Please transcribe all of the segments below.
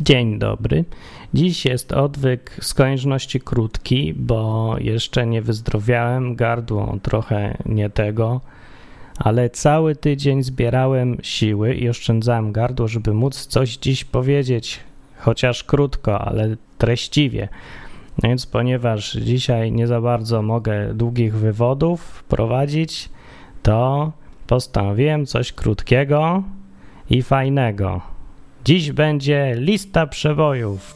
Dzień dobry. Dziś jest odwyk z konieczności krótki, bo jeszcze nie wyzdrowiałem, gardło trochę nie tego, ale cały tydzień zbierałem siły i oszczędzałem gardło, żeby móc coś dziś powiedzieć, chociaż krótko, ale treściwie. Więc ponieważ dzisiaj nie za bardzo mogę długich wywodów prowadzić, to postanowiłem coś krótkiego i fajnego. Dziś będzie lista przebojów.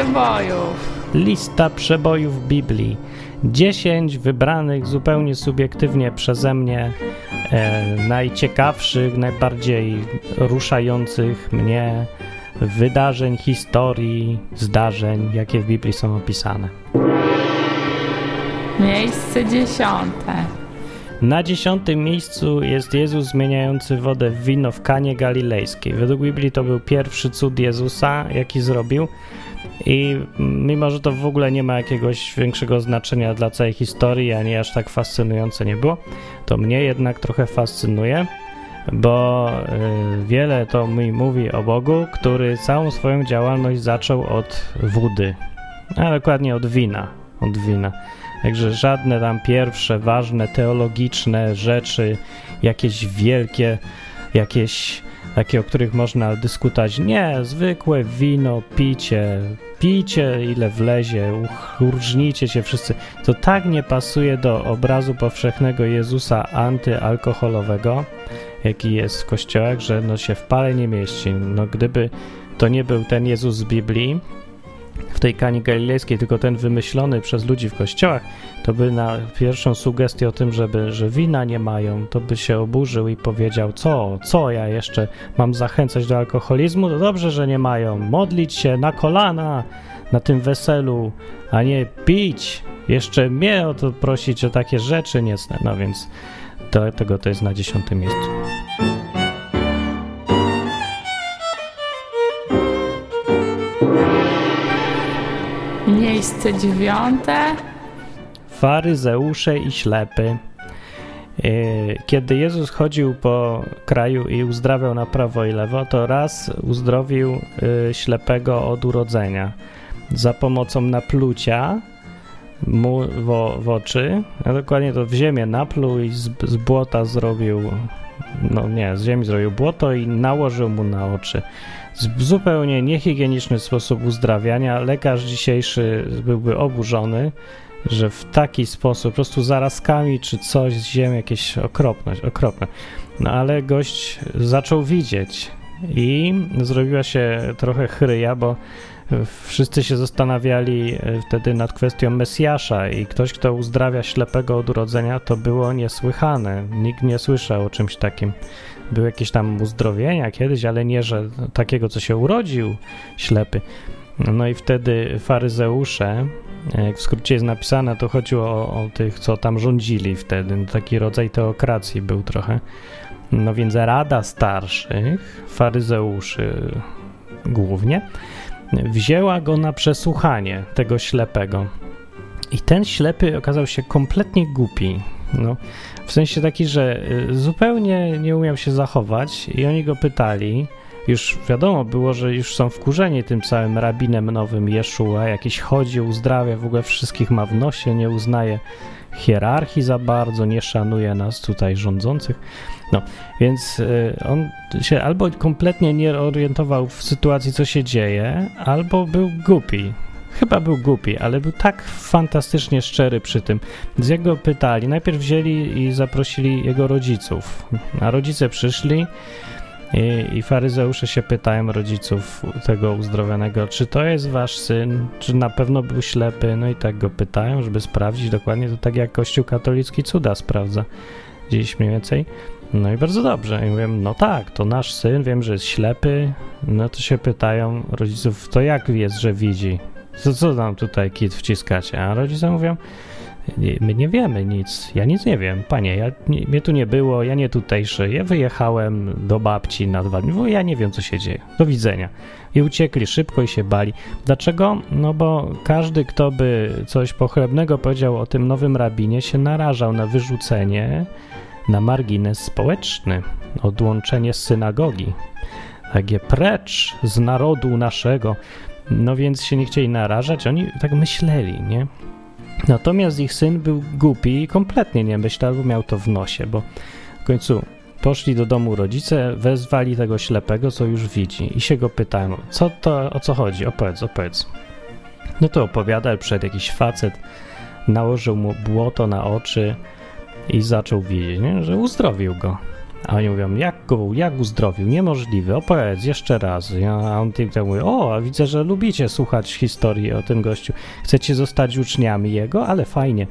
Przebojów. Lista przebojów Biblii. 10 wybranych zupełnie subiektywnie przeze mnie e, najciekawszych, najbardziej ruszających mnie wydarzeń, historii, zdarzeń, jakie w Biblii są opisane. Miejsce dziesiąte. Na dziesiątym miejscu jest Jezus zmieniający wodę w wino w Kanie Galilejskiej. Według Biblii to był pierwszy cud Jezusa, jaki zrobił. I mimo, że to w ogóle nie ma jakiegoś większego znaczenia dla całej historii, ani aż tak fascynujące nie było, to mnie jednak trochę fascynuje, bo y, wiele to mi mówi o Bogu, który całą swoją działalność zaczął od wody, a dokładnie od wina, od wina. Także żadne tam pierwsze, ważne, teologiczne rzeczy, jakieś wielkie, jakieś takie, o których można dyskutować. Nie, zwykłe wino, picie, picie ile wlezie, urżnijcie się wszyscy. To tak nie pasuje do obrazu powszechnego Jezusa antyalkoholowego, jaki jest w kościołach, że no się w pale nie mieści. No gdyby to nie był ten Jezus z Biblii, w tej kani galilejskiej, tylko ten wymyślony przez ludzi w kościołach, to by na pierwszą sugestię o tym, żeby, że wina nie mają, to by się oburzył i powiedział, co, co ja jeszcze mam zachęcać do alkoholizmu? To dobrze, że nie mają. Modlić się na kolana na tym weselu, a nie pić. Jeszcze mnie o to prosić o takie rzeczy niecne. No więc to, tego to jest na dziesiątym miejscu. Miejsce dziewiąte. Faryzeusze i ślepy. E, Kiedy Jezus chodził po kraju i uzdrawiał na prawo i lewo, to raz uzdrowił e, ślepego od urodzenia za pomocą naplucia mu w, w oczy, a dokładnie to w ziemię napluł i z, z błota zrobił, no nie, z ziemi zrobił błoto i nałożył mu na oczy. Z zupełnie niehigieniczny sposób uzdrawiania. Lekarz dzisiejszy byłby oburzony, że w taki sposób, po prostu zarazkami czy coś z ziemi, jakieś okropność, okropne. No ale gość zaczął widzieć i zrobiła się trochę chryja, bo wszyscy się zastanawiali wtedy nad kwestią Mesjasza i ktoś, kto uzdrawia ślepego od urodzenia, to było niesłychane. Nikt nie słyszał o czymś takim. Były jakieś tam uzdrowienia kiedyś, ale nie, że takiego, co się urodził ślepy. No i wtedy faryzeusze, jak w skrócie jest napisane, to chodziło o, o tych, co tam rządzili wtedy. No taki rodzaj teokracji był trochę. No więc Rada Starszych, faryzeuszy głównie, wzięła go na przesłuchanie, tego ślepego. I ten ślepy okazał się kompletnie głupi. No, w sensie taki, że zupełnie nie umiał się zachować i oni go pytali. Już wiadomo było, że już są wkurzeni tym całym rabinem nowym Jeszua, jakiś chodzi, uzdrawia, w ogóle wszystkich ma w nosie, nie uznaje hierarchii za bardzo, nie szanuje nas tutaj rządzących. No, więc on się albo kompletnie nie orientował w sytuacji, co się dzieje, albo był głupi. Chyba był głupi, ale był tak fantastycznie szczery przy tym. Z jego pytali, najpierw wzięli i zaprosili jego rodziców. A rodzice przyszli i, i faryzeusze się pytają rodziców tego uzdrowionego, czy to jest wasz syn, czy na pewno był ślepy, no i tak go pytają, żeby sprawdzić dokładnie, to tak jak Kościół katolicki cuda sprawdza gdzieś mniej więcej. No i bardzo dobrze. I mówię, no tak, to nasz syn, wiem, że jest ślepy. No to się pytają rodziców, to jak jest, że widzi? Co, co tutaj kit wciskacie? A rodzice mówią, my nie wiemy nic, ja nic nie wiem, panie, ja, nie, mnie tu nie było, ja nie tutejszy, ja wyjechałem do babci na dwa dni, bo ja nie wiem, co się dzieje, do widzenia. I uciekli szybko i się bali. Dlaczego? No bo każdy, kto by coś pochlebnego powiedział o tym nowym rabinie, się narażał na wyrzucenie na margines społeczny, odłączenie z synagogi. Takie precz z narodu naszego. No więc się nie chcieli narażać, oni tak myśleli, nie? Natomiast ich syn był głupi i kompletnie nie myślał, bo miał to w nosie, bo w końcu poszli do domu rodzice, wezwali tego ślepego, co już widzi i się go pytają, co to, o co chodzi, opowiedz, opowiedz. No to opowiada, przed jakiś facet nałożył mu błoto na oczy i zaczął widzieć, nie? że uzdrowił go. A oni mówią, jak go, jak uzdrowił? Niemożliwe, opowiedz jeszcze raz. A on tym mówi, o, a widzę, że lubicie słuchać historii o tym gościu. Chcecie zostać uczniami jego? Ale fajnie.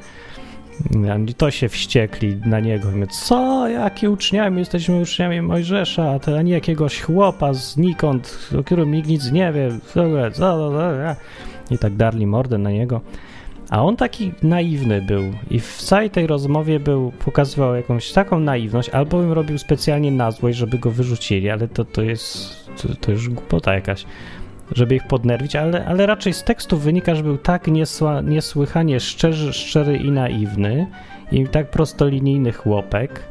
I to się wściekli na niego. Mówię, co, jakie uczniami? Jesteśmy uczniami Mojżesza, a nie jakiegoś chłopa znikąd, o którym nikt nic nie wie. I tak darli mordę na niego. A on taki naiwny był i w całej tej rozmowie był, pokazywał jakąś taką naiwność, albo bym robił specjalnie na złość, żeby go wyrzucili, ale to, to jest, to, to już głupota jakaś, żeby ich podnerwić, ale, ale raczej z tekstu wynika, że był tak niesła, niesłychanie szczerzy, szczery i naiwny i tak prostolinijny chłopek,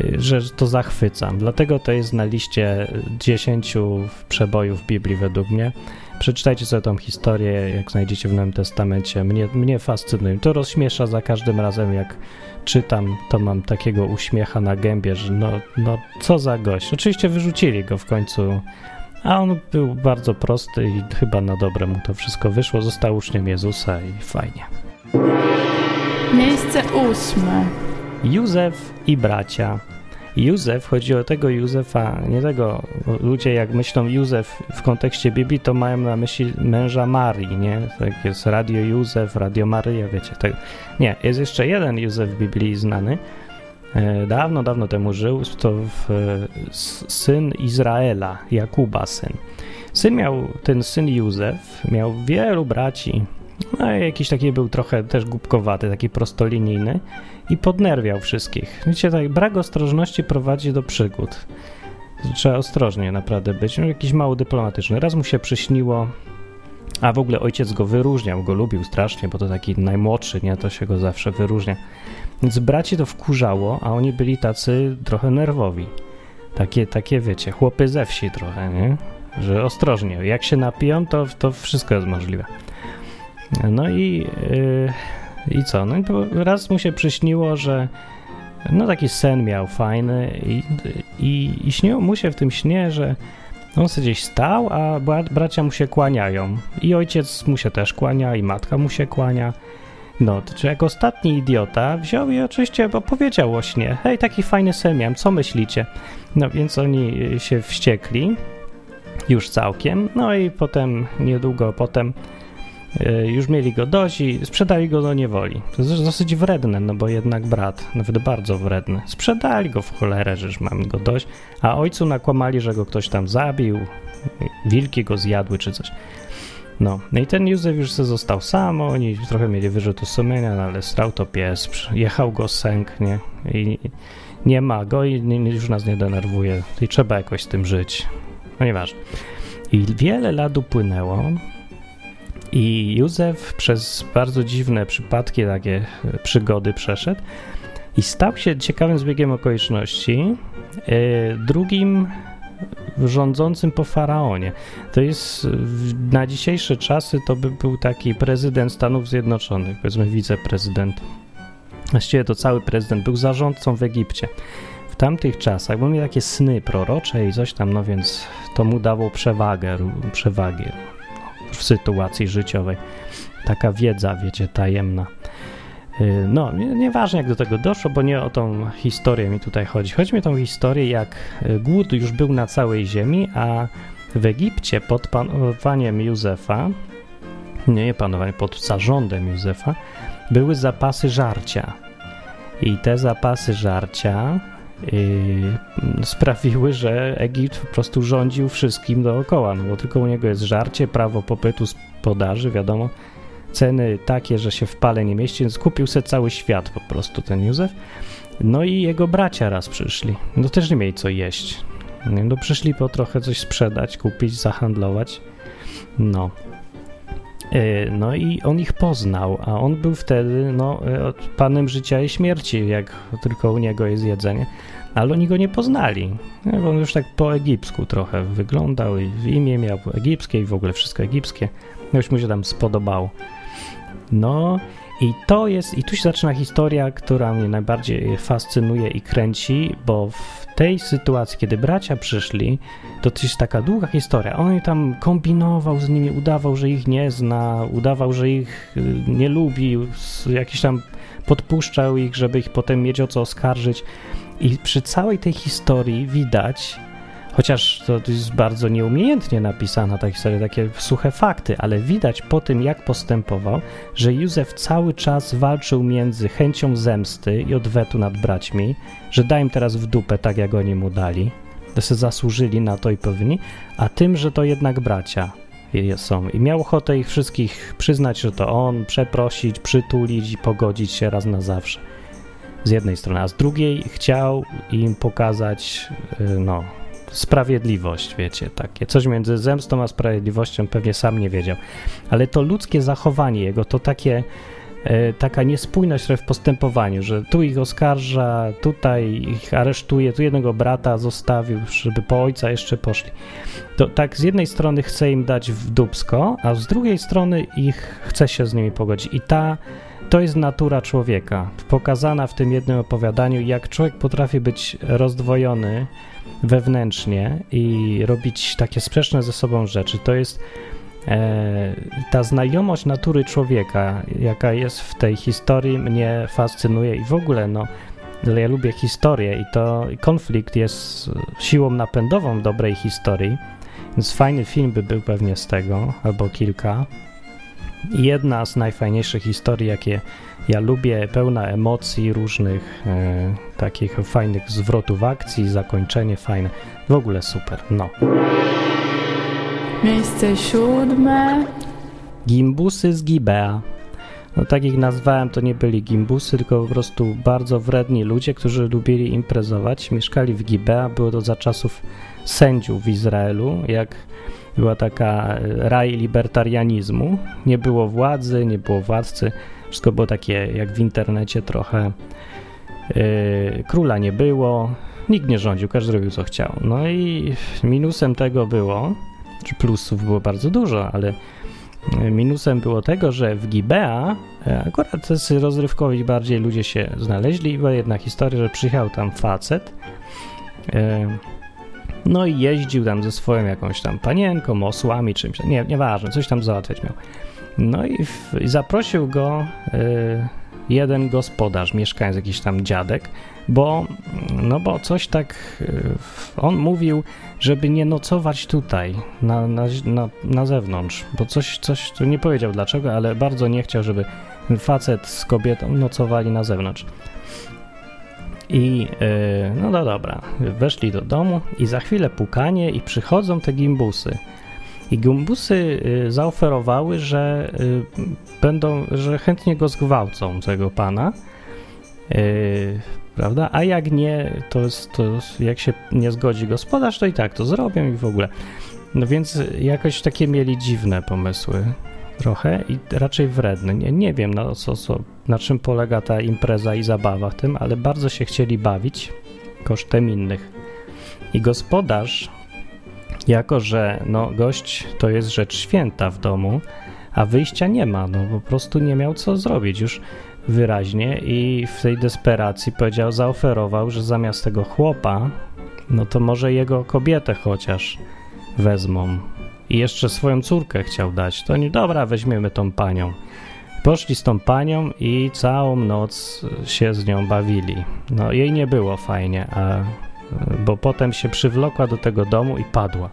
y, że to zachwycam. Dlatego to jest na liście 10 przebojów Biblii według mnie. Przeczytajcie sobie tą historię, jak znajdziecie w Nowym Testamencie. Mnie, mnie fascynuje. To rozśmiesza za każdym razem, jak czytam, to mam takiego uśmiecha na gębie, że no, no co za gość. Oczywiście wyrzucili go w końcu, a on był bardzo prosty i chyba na dobre mu to wszystko wyszło. Został uczniem Jezusa i fajnie. Miejsce ósme. Józef i bracia. Józef, chodzi o tego Józefa, nie tego, ludzie jak myślą Józef w kontekście Biblii, to mają na myśli męża Marii, nie? Tak jest Radio Józef, Radio Maryja, wiecie. Tak. Nie, jest jeszcze jeden Józef w Biblii znany, e, dawno, dawno temu żył, to w, syn Izraela, Jakuba syn. Syn miał, ten syn Józef miał wielu braci, no jakiś taki był trochę też głupkowaty, taki prostolinijny i podnerwiał wszystkich. Wiecie, tak, brak ostrożności prowadzi do przygód. Trzeba ostrożnie naprawdę być. No, jakiś mało dyplomatyczny. Raz mu się przyśniło, a w ogóle ojciec go wyróżniał, go lubił strasznie, bo to taki najmłodszy, nie? To się go zawsze wyróżnia. Więc braci to wkurzało, a oni byli tacy trochę nerwowi. Takie, takie wiecie, chłopy ze wsi trochę, nie? Że ostrożnie, jak się napiją, to, to wszystko jest możliwe. No i, yy, i co? No raz mu się przyśniło, że no taki sen miał fajny i, i, i śniło mu się w tym śnie, że on sobie gdzieś stał, a bracia mu się kłaniają. I ojciec mu się też kłania, i matka mu się kłania. No, czy jak ostatni idiota wziął i oczywiście opowiedział o śnie. Hej, taki fajny sen miałem, co myślicie? No więc oni się wściekli, już całkiem. No i potem, niedługo potem już mieli go dość i sprzedali go do niewoli. To jest dosyć wredne, no bo jednak brat, nawet bardzo wredny. Sprzedali go w cholerę, już mam go dość, a ojcu nakłamali, że go ktoś tam zabił, wilki go zjadły czy coś. No, no i ten Józef już se został sam, oni trochę mieli wyrzutu sumienia, no ale stał to pies, jechał go sęk, nie? I nie ma go i już nas nie denerwuje i trzeba jakoś z tym żyć. No nieważne. I wiele lat upłynęło, i Józef przez bardzo dziwne przypadki, takie e, przygody przeszedł i stał się ciekawym zbiegiem okoliczności e, drugim rządzącym po faraonie. To jest na dzisiejsze czasy to by był taki prezydent Stanów Zjednoczonych, powiedzmy wiceprezydent. Właściwie to cały prezydent był zarządcą w Egipcie. W tamtych czasach, bo miał takie sny prorocze i coś tam, no więc to mu dało przewagę, przewagę w sytuacji życiowej. Taka wiedza, wiecie, tajemna. Y, no, nieważne jak do tego doszło, bo nie o tą historię mi tutaj chodzi. Chodzi mi o tą historię, jak y, głód już był na całej ziemi, a w Egipcie pod panowaniem Józefa, nie panowanie, pod zarządem Józefa, były zapasy żarcia. I te zapasy żarcia sprawiły, że Egipt po prostu rządził wszystkim dookoła, no bo tylko u niego jest żarcie, prawo popytu podaży, wiadomo, ceny takie, że się w pale nie mieści, więc kupił sobie cały świat po prostu ten Józef. No i jego bracia raz przyszli, no też nie mieli co jeść. No przyszli po trochę coś sprzedać, kupić, zahandlować. No. E, no i on ich poznał, a on był wtedy no, e, panem życia i śmierci, jak tylko u niego jest jedzenie. Ale oni go nie poznali. On już tak po egipsku trochę wyglądał i w imię miał egipskie i w ogóle wszystko egipskie. Już mu się tam spodobało. No i to jest, i tu się zaczyna historia, która mnie najbardziej fascynuje i kręci, bo w tej sytuacji, kiedy bracia przyszli, to jest taka długa historia. On tam kombinował z nimi, udawał, że ich nie zna, udawał, że ich y, nie lubi, jakiś tam podpuszczał ich, żeby ich potem mieć o co oskarżyć. I przy całej tej historii widać, Chociaż to jest bardzo nieumiejętnie napisana ta historia, takie suche fakty, ale widać po tym, jak postępował, że Józef cały czas walczył między chęcią zemsty i odwetu nad braćmi, że daj im teraz w dupę tak, jak oni mu dali, że się zasłużyli na to i powinni, a tym, że to jednak bracia są. I miał ochotę ich wszystkich przyznać, że to on, przeprosić, przytulić i pogodzić się raz na zawsze. Z jednej strony, a z drugiej chciał im pokazać, y, no, sprawiedliwość, wiecie, takie. Coś między zemstą a sprawiedliwością pewnie sam nie wiedział. Ale to ludzkie zachowanie jego, to takie e, taka niespójność w postępowaniu, że tu ich oskarża, tutaj ich aresztuje, tu jednego brata zostawił, żeby po ojca jeszcze poszli. To tak z jednej strony chce im dać w dubsko, a z drugiej strony ich chce się z nimi pogodzić. I ta to jest natura człowieka, pokazana w tym jednym opowiadaniu, jak człowiek potrafi być rozdwojony wewnętrznie i robić takie sprzeczne ze sobą rzeczy. To jest e, ta znajomość natury człowieka, jaka jest w tej historii, mnie fascynuje i w ogóle, no, ja lubię historię i to konflikt jest siłą napędową dobrej historii, więc fajny film by był pewnie z tego, albo kilka. Jedna z najfajniejszych historii, jakie ja lubię, pełna emocji różnych, e, takich fajnych zwrotów akcji, zakończenie fajne. W ogóle super, no. Miejsce siódme. Gimbusy z Gibea. No tak ich nazwałem, to nie byli gimbusy, tylko po prostu bardzo wredni ludzie, którzy lubili imprezować. Mieszkali w Gibea, było to za czasów sędziów w Izraelu, jak była taka e, raj libertarianizmu. Nie było władzy, nie było władcy. Wszystko było takie jak w internecie trochę. Yy, króla nie było, nikt nie rządził, każdy robił co chciał. No i minusem tego było, czy plusów było bardzo dużo, ale minusem było tego, że w Gibea e, akurat tacy rozrywkowi bardziej ludzie się znaleźli była jedna historia, że przyjechał tam facet no i jeździł tam ze swoją jakąś tam panienką, osłami, czymś, nie, nieważne, coś tam załatwiać miał. No i, w, i zaprosił go y, jeden gospodarz, mieszkając jakiś tam dziadek, bo, no bo coś tak, y, on mówił, żeby nie nocować tutaj, na, na, na, na zewnątrz, bo coś, coś, tu nie powiedział dlaczego, ale bardzo nie chciał, żeby facet z kobietą nocowali na zewnątrz. I yy, no, no dobra, weszli do domu i za chwilę pukanie i przychodzą te gimbusy. I gimbusy y, zaoferowały, że y, będą, że chętnie go zgwałcą, tego pana. Prawda? A jak nie, to, jest, to jak się nie zgodzi gospodarz, to i tak to zrobią i w ogóle. No więc jakoś takie mieli dziwne pomysły trochę i raczej wredne. Nie, nie wiem na, co, co, na czym polega ta impreza i zabawa w tym, ale bardzo się chcieli bawić kosztem innych. I gospodarz, jako że no, gość to jest rzecz święta w domu, a wyjścia nie ma, no po prostu nie miał co zrobić już wyraźnie i w tej desperacji powiedział, zaoferował, że zamiast tego chłopa, no to może jego kobietę chociaż wezmą i jeszcze swoją córkę chciał dać, to nie dobra, weźmiemy tą panią. Poszli z tą panią i całą noc się z nią bawili. No jej nie było fajnie, a, bo potem się przywlokła do tego domu i padła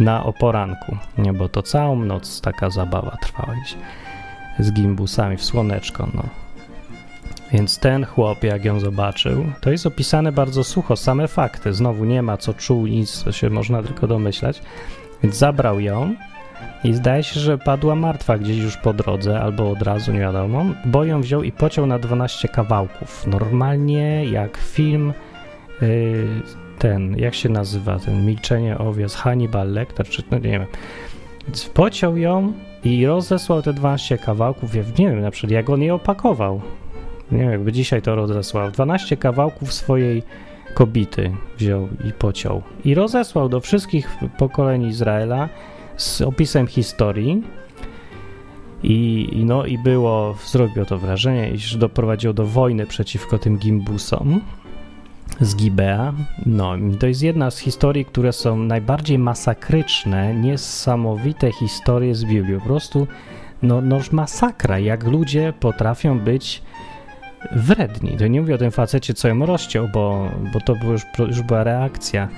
na oporanku. Nie, bo to całą noc taka zabawa trwała gdzieś z gimbusami w słoneczko, no. Więc ten chłop, jak ją zobaczył, to jest opisane bardzo sucho, same fakty. Znowu nie ma co czuł, nic, to się można tylko domyślać. Więc zabrał ją i zdaje się, że padła martwa gdzieś już po drodze, albo od razu, nie wiadomo, bo ją wziął i pociął na 12 kawałków. Normalnie jak film yy, ten, jak się nazywa, ten Milczenie owiec, Hannibal Lecter, czy no nie wiem. Więc pociął ją i rozesłał te 12 kawałków, ja nie wiem na przykład jak on je opakował. Nie wiem, jakby dzisiaj to rozesłał. 12 kawałków swojej kobity wziął i pociął. I rozesłał do wszystkich pokoleń Izraela z opisem historii. I, no i było, zrobiło to wrażenie, iż doprowadziło do wojny przeciwko tym gimbusom z Gibea. No, to jest jedna z historii, które są najbardziej masakryczne, niesamowite historie z Biblii. Po prostu, no, noż masakra, jak ludzie potrafią być wredni. To nie mówię o tym facecie, co ją rozciął, bo, bo to już, już była reakcja.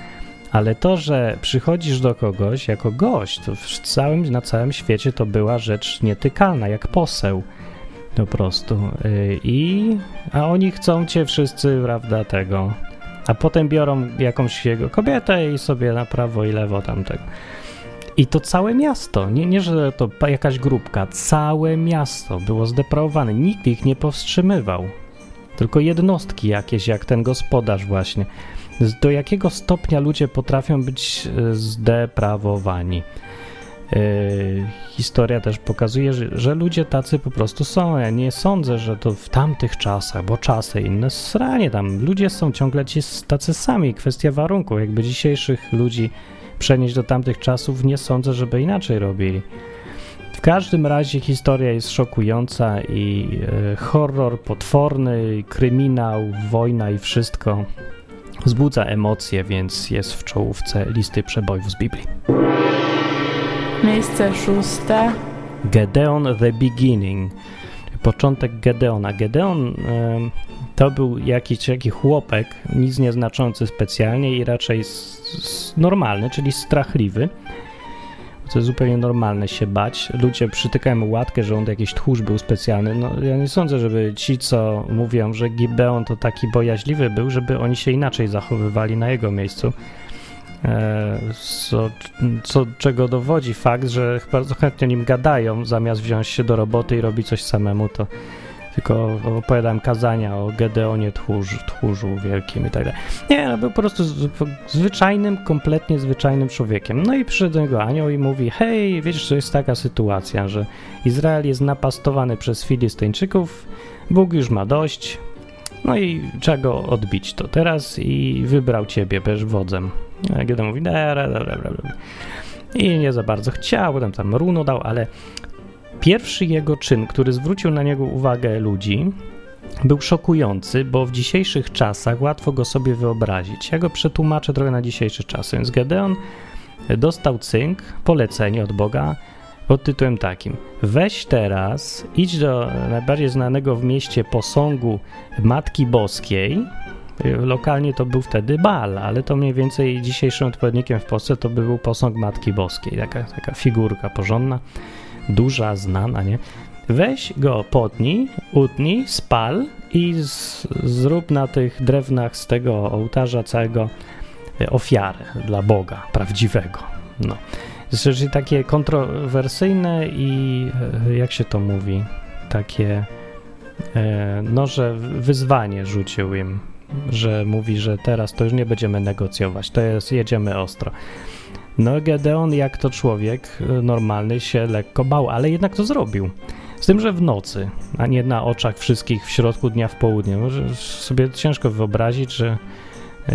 Ale to, że przychodzisz do kogoś jako gość, to w całym, na całym świecie to była rzecz nietykalna, jak poseł po prostu. Y, I, a oni chcą cię wszyscy, prawda, tego. A potem biorą jakąś jego kobietę i sobie na prawo i lewo tamtego. I to całe miasto, nie, nie że to jakaś grupka, całe miasto było zdeprawowane. Nikt ich nie powstrzymywał. Tylko jednostki jakieś, jak ten gospodarz właśnie. Do jakiego stopnia ludzie potrafią być e, zdeprawowani? Yy, historia też pokazuje, że, że, ludzie tacy po prostu są. Ja nie sądzę, że to w tamtych czasach, bo czasy inne sranie tam. Ludzie są ciągle ci tacy sami. Kwestia warunków. Jakby dzisiejszych ludzi przenieść do tamtych czasów, nie sądzę, żeby inaczej robili. W każdym razie historia jest szokująca i e, horror potworny, kryminał, wojna i wszystko wzbudza emocje, więc jest w czołówce listy przebojów z Biblii. Miejsce szóste. Gedeon the Beginning. Początek Gedeona. Gedeon to był jakiś taki chłopek, nic nieznaczący specjalnie i raczej normalny, czyli strachliwy. To jest zupełnie normalne się bać. Ludzie przytykają mu łatkę, że on jakiś tchórz był specjalny. No, ja nie sądzę, żeby ci, co mówią, że Gibeon to taki bojaźliwy był, żeby oni się inaczej zachowywali na jego miejscu. E, co, co, czego dowodzi fakt, że bardzo chętnie nim gadają, zamiast wziąć się do roboty i robić coś samemu, to tylko opowiadam kazania o Gedeonie tchórzu, tchórzu wielkim i tak dalej. Nie, był po prostu zwyczajnym, kompletnie zwyczajnym człowiekiem. No i przyszedł do niego anioł i mówi, hej, wiesz, że jest taka sytuacja, że Izrael jest napastowany przez Filistyńczyków, Bóg już ma dość, no i trzeba go odbić to teraz i wybrał ciebie, będziesz wodzem. A Gedeon mówi, dobra, dobra, dobra. I nie za bardzo chciał, potem tam runo dał, ale Pierwszy jego czyn, który zwrócił na niego uwagę ludzi, był szokujący, bo w dzisiejszych czasach łatwo go sobie wyobrazić. Ja go przetłumaczę trochę na dzisiejsze czasy. Więc Gedeon dostał cynk, polecenie od Boga pod tytułem takim: Weź teraz, idź do najbardziej znanego w mieście posągu Matki Boskiej. Lokalnie to był wtedy Bal, ale to mniej więcej dzisiejszym odpowiednikiem w Polsce to by był posąg Matki Boskiej, taka, taka figurka porządna duża, znana, nie? Weź go, potnij, utnij, spal i z, zrób na tych drewnach z tego ołtarza całego e, ofiarę dla Boga prawdziwego. No. Jest takie kontrowersyjne i e, jak się to mówi, takie e, no, że wyzwanie rzucił im, że mówi, że teraz to już nie będziemy negocjować, to jest, jedziemy ostro. No, Gedeon, jak to człowiek y, normalny, się lekko bał, ale jednak to zrobił. Z tym, że w nocy, a nie na oczach wszystkich w środku dnia w południe. Może sobie ciężko wyobrazić, że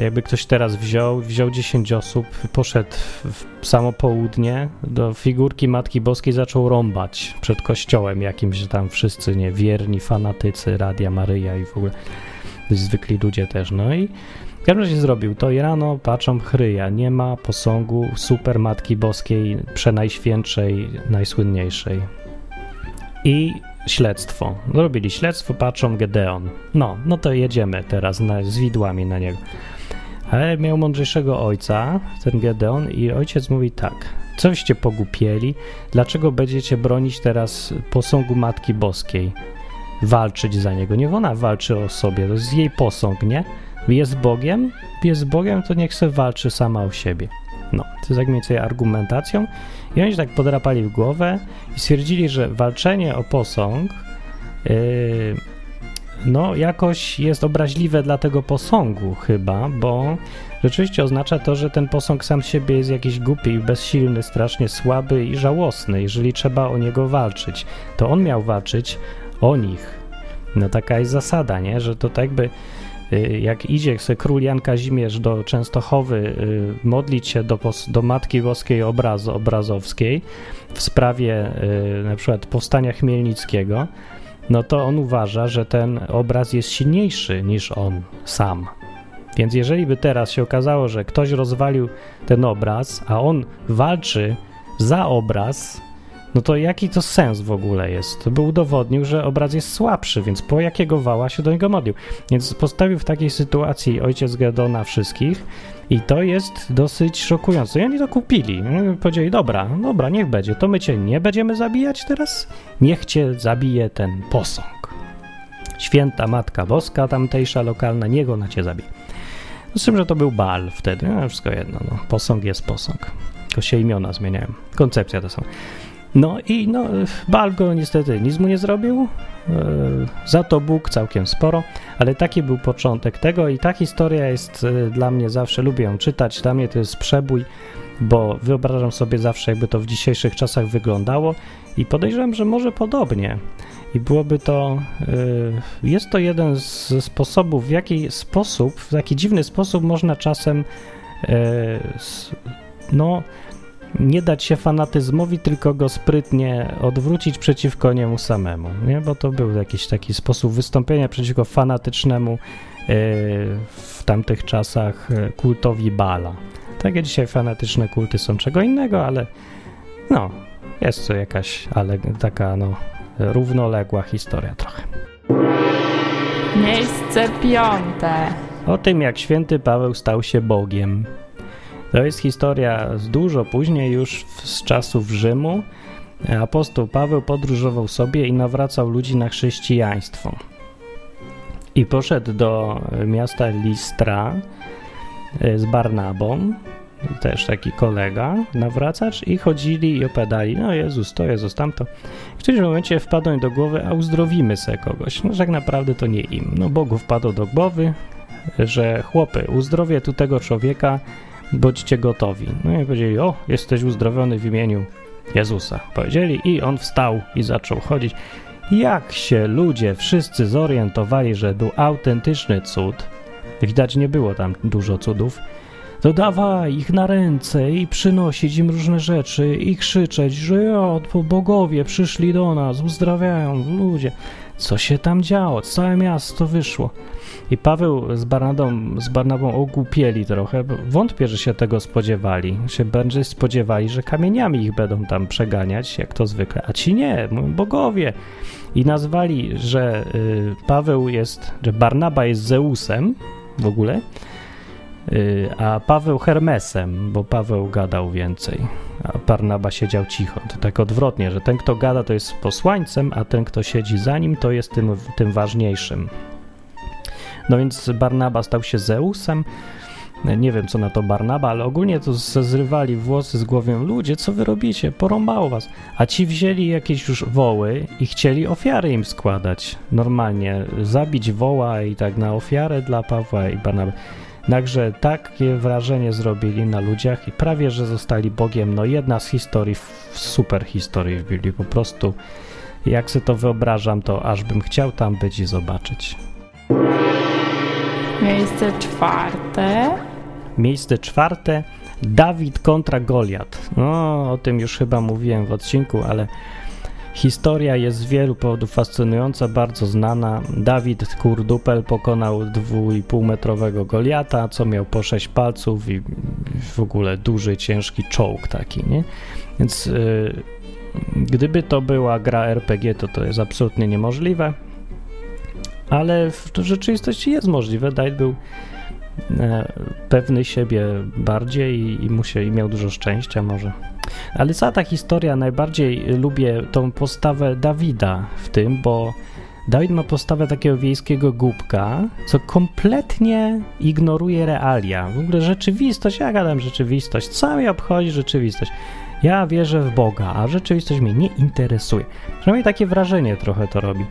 jakby ktoś teraz wziął, wziął 10 osób, poszedł w samo południe do figurki Matki Boskiej, zaczął rąbać przed kościołem jakimś tam wszyscy niewierni fanatycy Radia Maryja i w ogóle zwykli ludzie też. No i w każdym razie zrobił to i rano patrzą chryja, nie ma posągu super Matki Boskiej, przenajświętszej, najsłynniejszej. I śledztwo. Zrobili śledztwo, patrzą Gedeon. No, no to jedziemy teraz na, z widłami na niego. Ale miał mądrzejszego ojca, ten Gedeon, i ojciec mówi tak. Coście pogupieli? Dlaczego będziecie bronić teraz posągu Matki Boskiej? walczyć za niego. Niech ona walczy o sobie, to jest jej posąg, nie? Jest Bogiem, jest Bogiem, to niech se walczy sama o siebie. No, to jest jak mniej więcej argumentacją. I oni się tak podrapali w głowę i stwierdzili, że walczenie o posąg yy, no jakoś jest obraźliwe dla tego posągu chyba, bo rzeczywiście oznacza to, że ten posąg sam siebie jest jakiś głupi, bezsilny, strasznie słaby i żałosny. Jeżeli trzeba o niego walczyć, to on miał walczyć o nich. No taka jest zasada, nie? Że to tak jakby jak idzie król Jan Kazimierz do Częstochowy y, modlić się do, do Matki Boskiej obraz, Obrazowskiej w sprawie y, na przykład powstania Chmielnickiego, no to on uważa, że ten obraz jest silniejszy niż on sam. Więc jeżeli by teraz się okazało, że ktoś rozwalił ten obraz, a on walczy za obraz, no to jaki to sens w ogóle jest? By udowodnił, że obraz jest słabszy, więc po jakiego wała się do niego modlił. Więc postawił w takiej sytuacji ojciec Gedona wszystkich i to jest dosyć szokujące. I oni to kupili. Powiedzieli, dobra, dobra, niech będzie. To my cię nie będziemy zabijać teraz? Niech cię zabije ten posąg. Święta Matka Boska, tamtejsza lokalna, niech ona cię zabije. No, z tym, że to był bal wtedy, no wszystko jedno, no. posąg jest posąg. Tylko się imiona zmieniają. Koncepcja to są. No i no, Balgo niestety nic mu nie zrobił, e, za to Bóg całkiem sporo, ale taki był początek tego i ta historia jest e, dla mnie zawsze, lubię ją czytać, dla mnie to jest przebój, bo wyobrażam sobie zawsze, jakby to w dzisiejszych czasach wyglądało i podejrzewam, że może podobnie. I byłoby to, e, jest to jeden ze sposobów, w jaki sposób, w jaki dziwny sposób można czasem, no, nie dać się fanatyzmowi, tylko go sprytnie odwrócić przeciwko niemu samemu, nie? bo to był jakiś taki sposób wystąpienia przeciwko fanatycznemu yy, w tamtych czasach e, kultowi Bala. Takie dzisiaj fanatyczne kulty są czego innego, ale no, jest to jakaś, ale taka no, równoległa historia trochę. Miejsce piąte. O tym, jak święty Paweł stał się Bogiem. To jest historia z dużo później, już z czasów Rzymu. Apostoł Paweł podróżował sobie i nawracał ludzi na chrześcijaństwo. I poszedł do miasta Listra e, z Barnabą, też taki kolega, nawracacz, i chodzili i opowiadali, no Jezus to, Jezus tamto. W którymś momencie wpadło im do głowy, a uzdrowimy se kogoś. No tak naprawdę to nie im. No Bogu wpadło do głowy, że chłopy, uzdrowię tu tego człowieka, bądźcie gotowi. No i powiedzieli, o, jesteś uzdrowiony w imieniu Jezusa. Powiedzieli i on wstał i zaczął chodzić. Jak się ludzie wszyscy zorientowali, że był autentyczny cud, widać nie było tam dużo cudów, to dawaj ich na ręce i przynosić im różne rzeczy i krzyczeć, że ja, bogowie przyszli do nas, uzdrawiają ludzie. Co się tam działo? Całe miasto wyszło. I Paweł z Barnabą, z Barnabą ogłupieli trochę, bo wątpię, że się tego spodziewali. Się bardziej spodziewali, że kamieniami ich będą tam przeganiać, jak to zwykle. A ci nie, bogowie. I nazwali, że y, Paweł jest, że Barnaba jest Zeusem w ogóle, y, a Paweł Hermesem, bo Paweł gadał więcej, a Barnaba siedział cicho. To tak odwrotnie, że ten, kto gada, to jest posłańcem, a ten, kto siedzi za nim, to jest tym, tym ważniejszym. No więc Barnaba stał się Zeusem. Nie wiem, co na to Barnaba, ale ogólnie to zrywali włosy z głowy. Ludzie, co wy robicie? Porąbało was. A ci wzięli jakieś już woły i chcieli ofiary im składać. Normalnie zabić woła i tak na ofiarę dla Pawła i Barnaby. Także takie wrażenie zrobili na ludziach i prawie, że zostali Bogiem. No jedna z historii, super historii w Biblii. Po prostu jak sobie to wyobrażam, to aż bym chciał tam być i zobaczyć. Miejsce czwarte. Miejsce czwarte. Dawid kontra Goliat. No, o tym już chyba mówiłem w odcinku, ale historia jest z wielu powodów fascynująca, bardzo znana. Dawid Kurdupel pokonał 2,5 metrowego Goliata, co miał po 6 palców i w ogóle duży, ciężki czołg taki, nie? Więc yy, gdyby to była gra RPG, to to jest absolutnie niemożliwe ale w rzeczywistości jest możliwe. Dajt był e, pewny siebie bardziej i, i, mu się, i miał dużo szczęścia może. Ale cała ta historia, najbardziej lubię tą postawę Dawida w tym, bo Dawid ma postawę takiego wiejskiego głupka, co kompletnie ignoruje realia. W ogóle rzeczywistość, ja gadam rzeczywistość, co mnie obchodzi rzeczywistość? Ja wierzę w Boga, a rzeczywistość mnie nie interesuje. Przynajmniej takie wrażenie trochę to robi.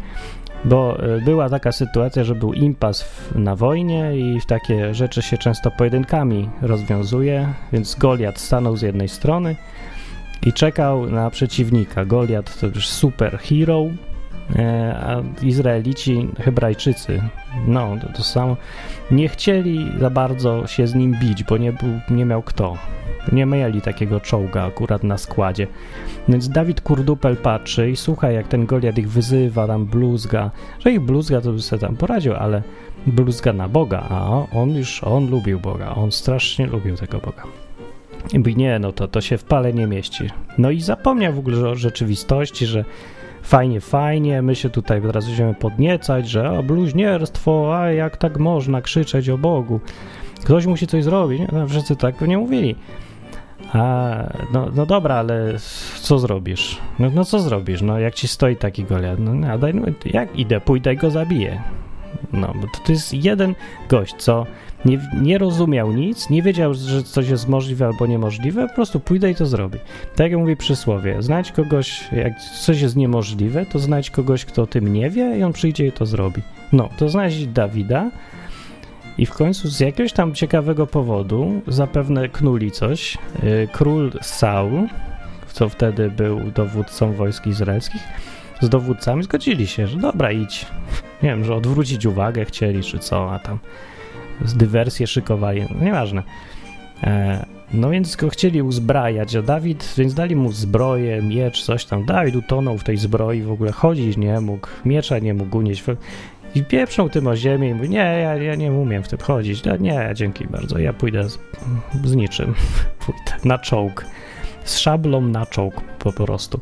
Bo e, była taka sytuacja, że był impas w, na wojnie i w takie rzeczy się często pojedynkami rozwiązuje, więc Goliat stanął z jednej strony i czekał na przeciwnika. Goliat to już super hero, a Izraelici, Hebrajczycy, no to, to samo, nie chcieli za bardzo się z nim bić, bo nie, był, nie miał kto. Nie mieli takiego czołga akurat na składzie. Więc Dawid Kurdupel patrzy i słucha, jak ten Goliat ich wyzywa, tam bluzga. Że ich bluzga to by sobie tam poradził, ale bluzga na Boga, a on już, on lubił Boga, on strasznie lubił tego Boga. I mówi, nie, no to, to się w pale nie mieści. No i zapomniał w ogóle o rzeczywistości, że fajnie, fajnie, my się tutaj teraz będziemy podniecać, że o, bluźnierstwo, a jak tak można krzyczeć o Bogu. Ktoś musi coś zrobić. No, wszyscy tak nie mówili. A, no, no dobra, ale co zrobisz? No, no co zrobisz? No jak ci stoi taki Goliat? No, no daj, no jak idę, pójdę i go zabiję. No, bo to, to jest jeden gość, co nie, nie rozumiał nic, nie wiedział, że coś jest możliwe albo niemożliwe, po prostu pójdę i to zrobię. Tak jak mówi przysłowie, znajdź kogoś, jak coś jest niemożliwe, to znajdź kogoś, kto o tym nie wie i on przyjdzie i to zrobi. No, to znajdź Dawida, i w końcu z jakiegoś tam ciekawego powodu zapewne knuli coś. Y, król Saul, co wtedy był dowódcą wojsk izraelskich, z dowódcami zgodzili się, że dobra, idź. Nie wiem, że odwrócić uwagę chcieli, czy co, a tam z dywersję szykowali, no nieważne. E, no więc go chcieli uzbrajać, a Dawid, więc dali mu zbroję, miecz, coś tam. Dawid utonął w tej zbroi, w ogóle chodzić nie mógł, miecza nie mógł unieść. I pieprzą tym o ziemię i mówi, nie, ja, ja nie umiem w tym chodzić. No, nie, dzięki bardzo, ja pójdę z, z niczym. Pójdę na czołg. Z szablą na czołg po prostu.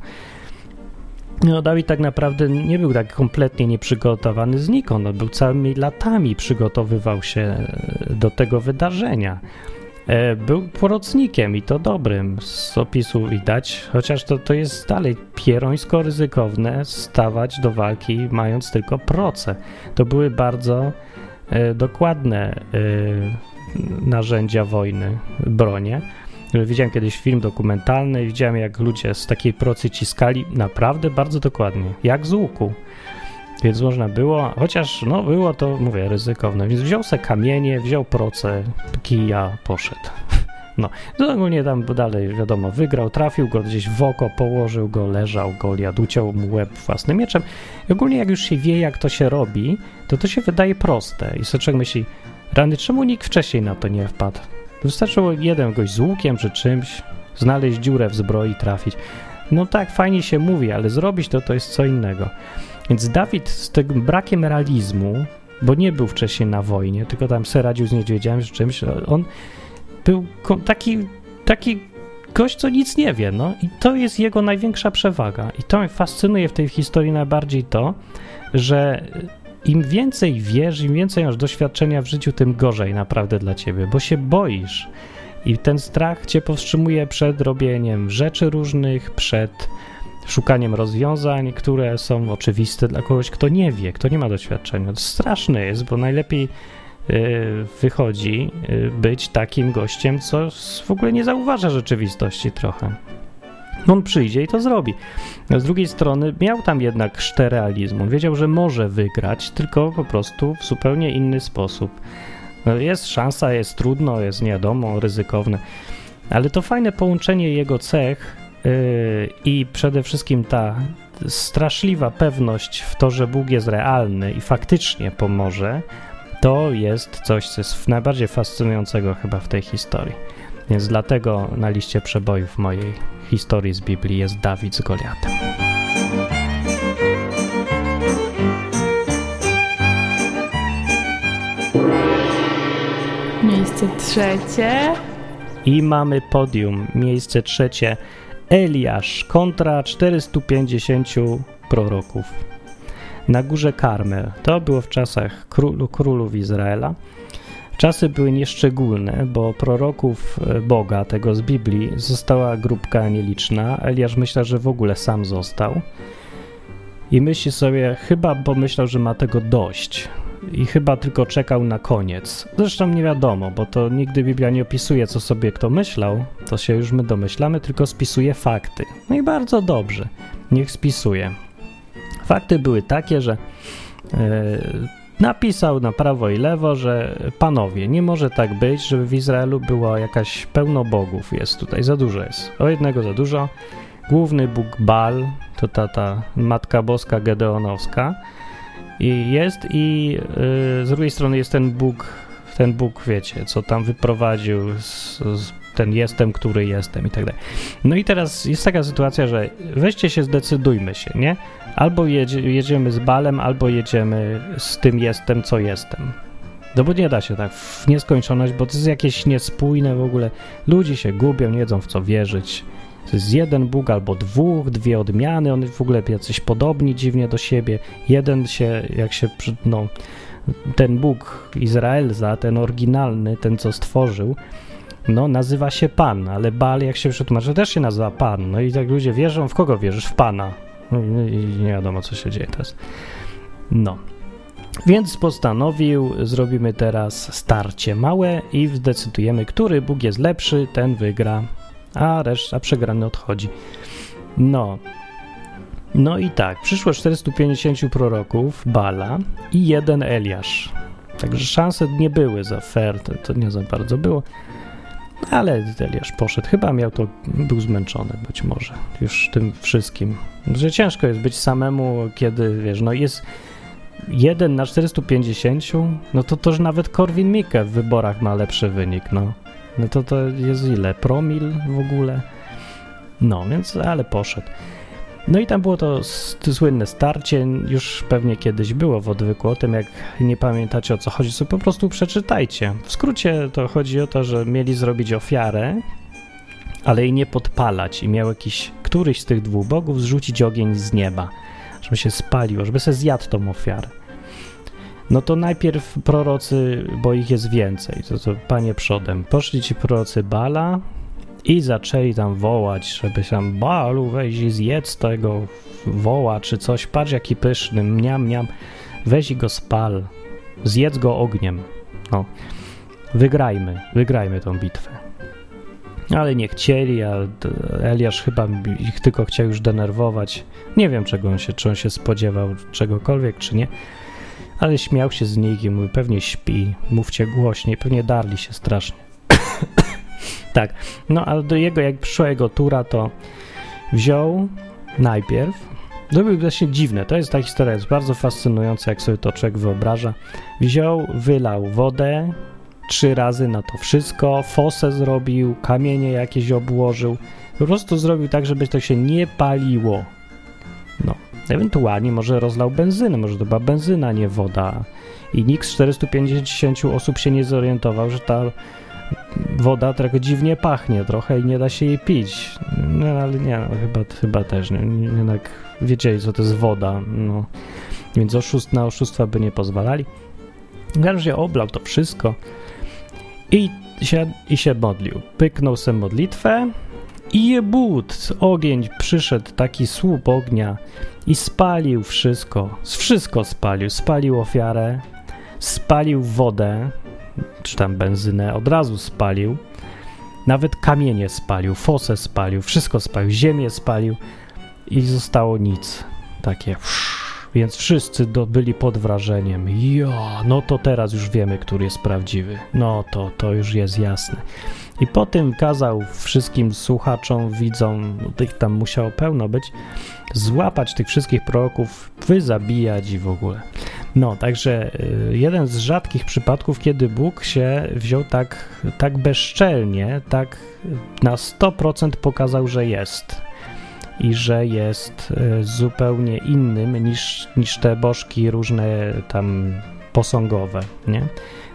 No, Dawid tak naprawdę nie był tak kompletnie nieprzygotowany znikąd. On był całymi latami przygotowywał się do tego wydarzenia. E, był prorocnikiem i to dobrym z opisu widać, chociaż to, to jest dalej pierońsko ryzykowne stawać do walki mając tylko proce. To były bardzo e, dokładne e, narzędzia wojny, bronie. Widziałem kiedyś film dokumentalny i widziałem jak ludzie z takiej procy ciskali naprawdę bardzo dokładnie, jak z łuku. Więc można było, chociaż no było to, mówię, ryzykowne. Więc wziął se kamienie, wziął proce, kija, poszedł. No, to ogólnie tam dalej, wiadomo, wygrał, trafił go gdzieś w oko, położył go, leżał, Goliat, uciął mu łeb własnym mieczem. I ogólnie jak już się wie, jak to się robi, to to się wydaje proste. I sobie myśli, rany, czemu nikt wcześniej na to nie wpadł? Wystarczyło jeden gość z łukiem czy czymś, znaleźć dziurę w zbroi, trafić. No tak, fajnie się mówi, ale zrobić to to jest co innego. Więc Dawid z tym brakiem realizmu, bo nie był wcześniej na wojnie, tylko tam se radził z niedźwiedziami czy czymś, on był taki, taki gość, co nic nie wie, no i to jest jego największa przewaga. I to mnie fascynuje w tej historii najbardziej to, że im więcej wiesz, im więcej masz doświadczenia w życiu, tym gorzej naprawdę dla ciebie, bo się boisz. I ten strach cię powstrzymuje przed robieniem rzeczy różnych, przed szukaniem rozwiązań, które są oczywiste dla kogoś, kto nie wie, kto nie ma doświadczenia. To straszne jest, bo najlepiej y, wychodzi y, być takim gościem, co w ogóle nie zauważa rzeczywistości trochę. On przyjdzie i to zrobi. Z drugiej strony miał tam jednak sztę realizmu. Wiedział, że może wygrać, tylko po prostu w zupełnie inny sposób. Jest szansa, jest trudno, jest nie wiadomo, ryzykowne. Ale to fajne połączenie jego cech Yy, I przede wszystkim ta straszliwa pewność w to, że Bóg jest realny i faktycznie pomoże, to jest coś, co jest najbardziej fascynującego chyba w tej historii. Więc dlatego na liście przebojów mojej historii z Biblii jest Dawid z Goliatem. Miejsce trzecie. I mamy podium. Miejsce trzecie Eliasz kontra 450 proroków na górze Karmel. To było w czasach królu, królów Izraela. Czasy były nieszczególne, bo proroków e, Boga, tego z Biblii, została grupka nieliczna. Eliasz myślę, że w ogóle sam został. i myśli sobie, chyba pomyślał, że ma tego dość i chyba tylko czekał na koniec. Zresztą nie wiadomo, bo to nigdy Biblia nie opisuje, co sobie kto myślał, to się już my domyślamy, tylko spisuje fakty. No i bardzo dobrze, niech spisuje. Fakty były takie, że e, napisał na prawo i lewo, że panowie, nie może tak być, żeby w Izraelu było jakaś pełno bogów. Jest tutaj za dużo jest. O jednego za dużo. Główny Bóg Bal, to ta, ta Matka Boska Gedeonowska i jest i yy, z drugiej strony jest ten Bóg, ten Bóg, wiecie, co tam wyprowadził z, z ten jestem, który jestem i tak dalej. No i teraz jest taka sytuacja, że weźcie się, zdecydujmy się, nie? Albo jedzie, jedziemy z balem, albo jedziemy z tym jestem, co jestem. No bo nie da się tak w nieskończoność, bo to jest jakieś niespójne w ogóle. Ludzie się gubią, nie wiedzą w co wierzyć. To jest jeden Bóg albo dwóch, dwie odmiany, one w ogóle jacyś podobni dziwnie do siebie. Jeden się, jak się, no, ten Bóg Izraelza, ten oryginalny, ten co stworzył, no, nazywa się Pan, ale Baal, jak się przetłumaczy, też się nazywa Pan. No i tak ludzie wierzą, w kogo wierzysz? W Pana. Nie wiadomo, co się dzieje teraz. No. Więc postanowił, zrobimy teraz starcie małe i zdecydujemy, który Bóg jest lepszy, ten wygra, a reszta przegrany odchodzi. No. No i tak, przyszło 450 proroków, Bala i jeden Eliasz. Także szanse nie były za fair, to, to nie za bardzo było. Ale Eliasz poszedł, chyba miał to, był zmęczony być może już tym wszystkim. Że ciężko jest być samemu, kiedy wiesz, no jest jeden na 450, no to to, że nawet Korwin Mikke w wyborach ma lepszy wynik, no. No to to jest ile? Promil w ogóle? No, więc, ale poszedł. No i tam było to słynne starcie, już pewnie kiedyś było w odwyku o tym, jak nie pamiętacie o co chodzi, sobie po prostu przeczytajcie. W skrócie to chodzi o to, że mieli zrobić ofiarę, ale jej nie podpalać i miał jakiś, któryś z tych dwóch bogów zrzucić ogień z nieba, żeby się spaliło, żeby se zjadł tą ofiarę. No to najpierw prorocy, bo ich jest więcej, to, to panie przodem, poszli ci prorocy Bala, i zaczęli tam wołać, żeby tam balu weź i zjedz tego woła czy coś, patrz jaki pyszny, mniam, mniam, weź i go spal, zjedz go ogniem. No, wygrajmy, wygrajmy tą bitwę. Ale nie chcieli, a Eliasz chyba ich tylko chciał już denerwować. Nie wiem, czego on się, czy on się spodziewał czegokolwiek, czy nie. Ale śmiał się z nich i mówił, pewnie śpi, mówcie głośniej, pewnie darli się strasznie. Tak, no ale do jego, jak przyszła jego tura, to wziął najpierw, to było właśnie dziwne, to jest ta historia, jest bardzo fascynująca, jak sobie to człowiek wyobraża. Wziął, wylał wodę trzy razy na to wszystko, fosę zrobił, kamienie jakieś obłożył, po prostu zrobił tak, żeby to się nie paliło. No, ewentualnie może rozlał benzynę, może to była benzyna, nie woda. I nikt z 450 osób się nie zorientował, że ta woda trochę dziwnie pachnie trochę i nie da się jej pić. No ale nie, no, chyba, chyba też, nie, jednak wiedzieli, co to jest woda, no. Więc oszust na oszustwa by nie pozwalali. W każdym razie oblał to wszystko i się, i się modlił. Pyknął sobie modlitwę i jebut, ogień przyszedł, taki słup ognia i spalił wszystko. Wszystko spalił. Spalił ofiarę, spalił wodę, czy tam benzynę od razu spalił. Nawet kamienie spalił, fosę spalił, wszystko spalił, ziemię spalił i zostało nic. Takie. Więc wszyscy do, byli pod wrażeniem. Ja, no to teraz już wiemy, który jest prawdziwy. No to, to już jest jasne. I po tym kazał wszystkim słuchaczom, widzom, tych tam musiało pełno być, złapać tych wszystkich proroków, wyzabijać i w ogóle. No, także y, jeden z rzadkich przypadków, kiedy Bóg się wziął tak, tak bezczelnie, tak na 100% pokazał, że jest i że jest y, zupełnie innym niż, niż te bożki różne tam posągowe, nie?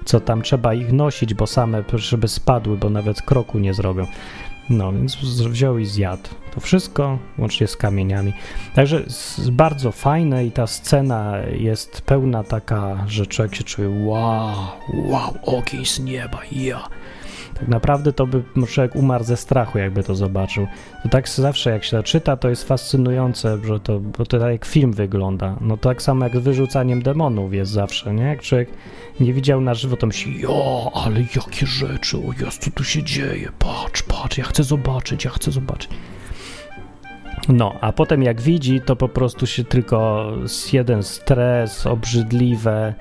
Co tam trzeba ich nosić, bo same, żeby spadły, bo nawet kroku nie zrobią. No, więc wziął i zjadł. To wszystko, łącznie z kamieniami. Także bardzo fajne i ta scena jest pełna taka, że człowiek się czuje wow, wow, ogień z nieba, ja. Tak naprawdę to by człowiek umarł ze strachu, jakby to zobaczył. To tak zawsze jak się czyta, to jest fascynujące, że to, bo to tak jak film wygląda. No tak samo jak z wyrzucaniem demonów jest zawsze, nie? Jak człowiek nie widział na żywo, to myśli, jo, ale jakie rzeczy, o Jezu, co tu się dzieje, patrz, patrz, ja chcę zobaczyć, ja chcę zobaczyć. No, a potem jak widzi, to po prostu się tylko jeden stres, obrzydliwe,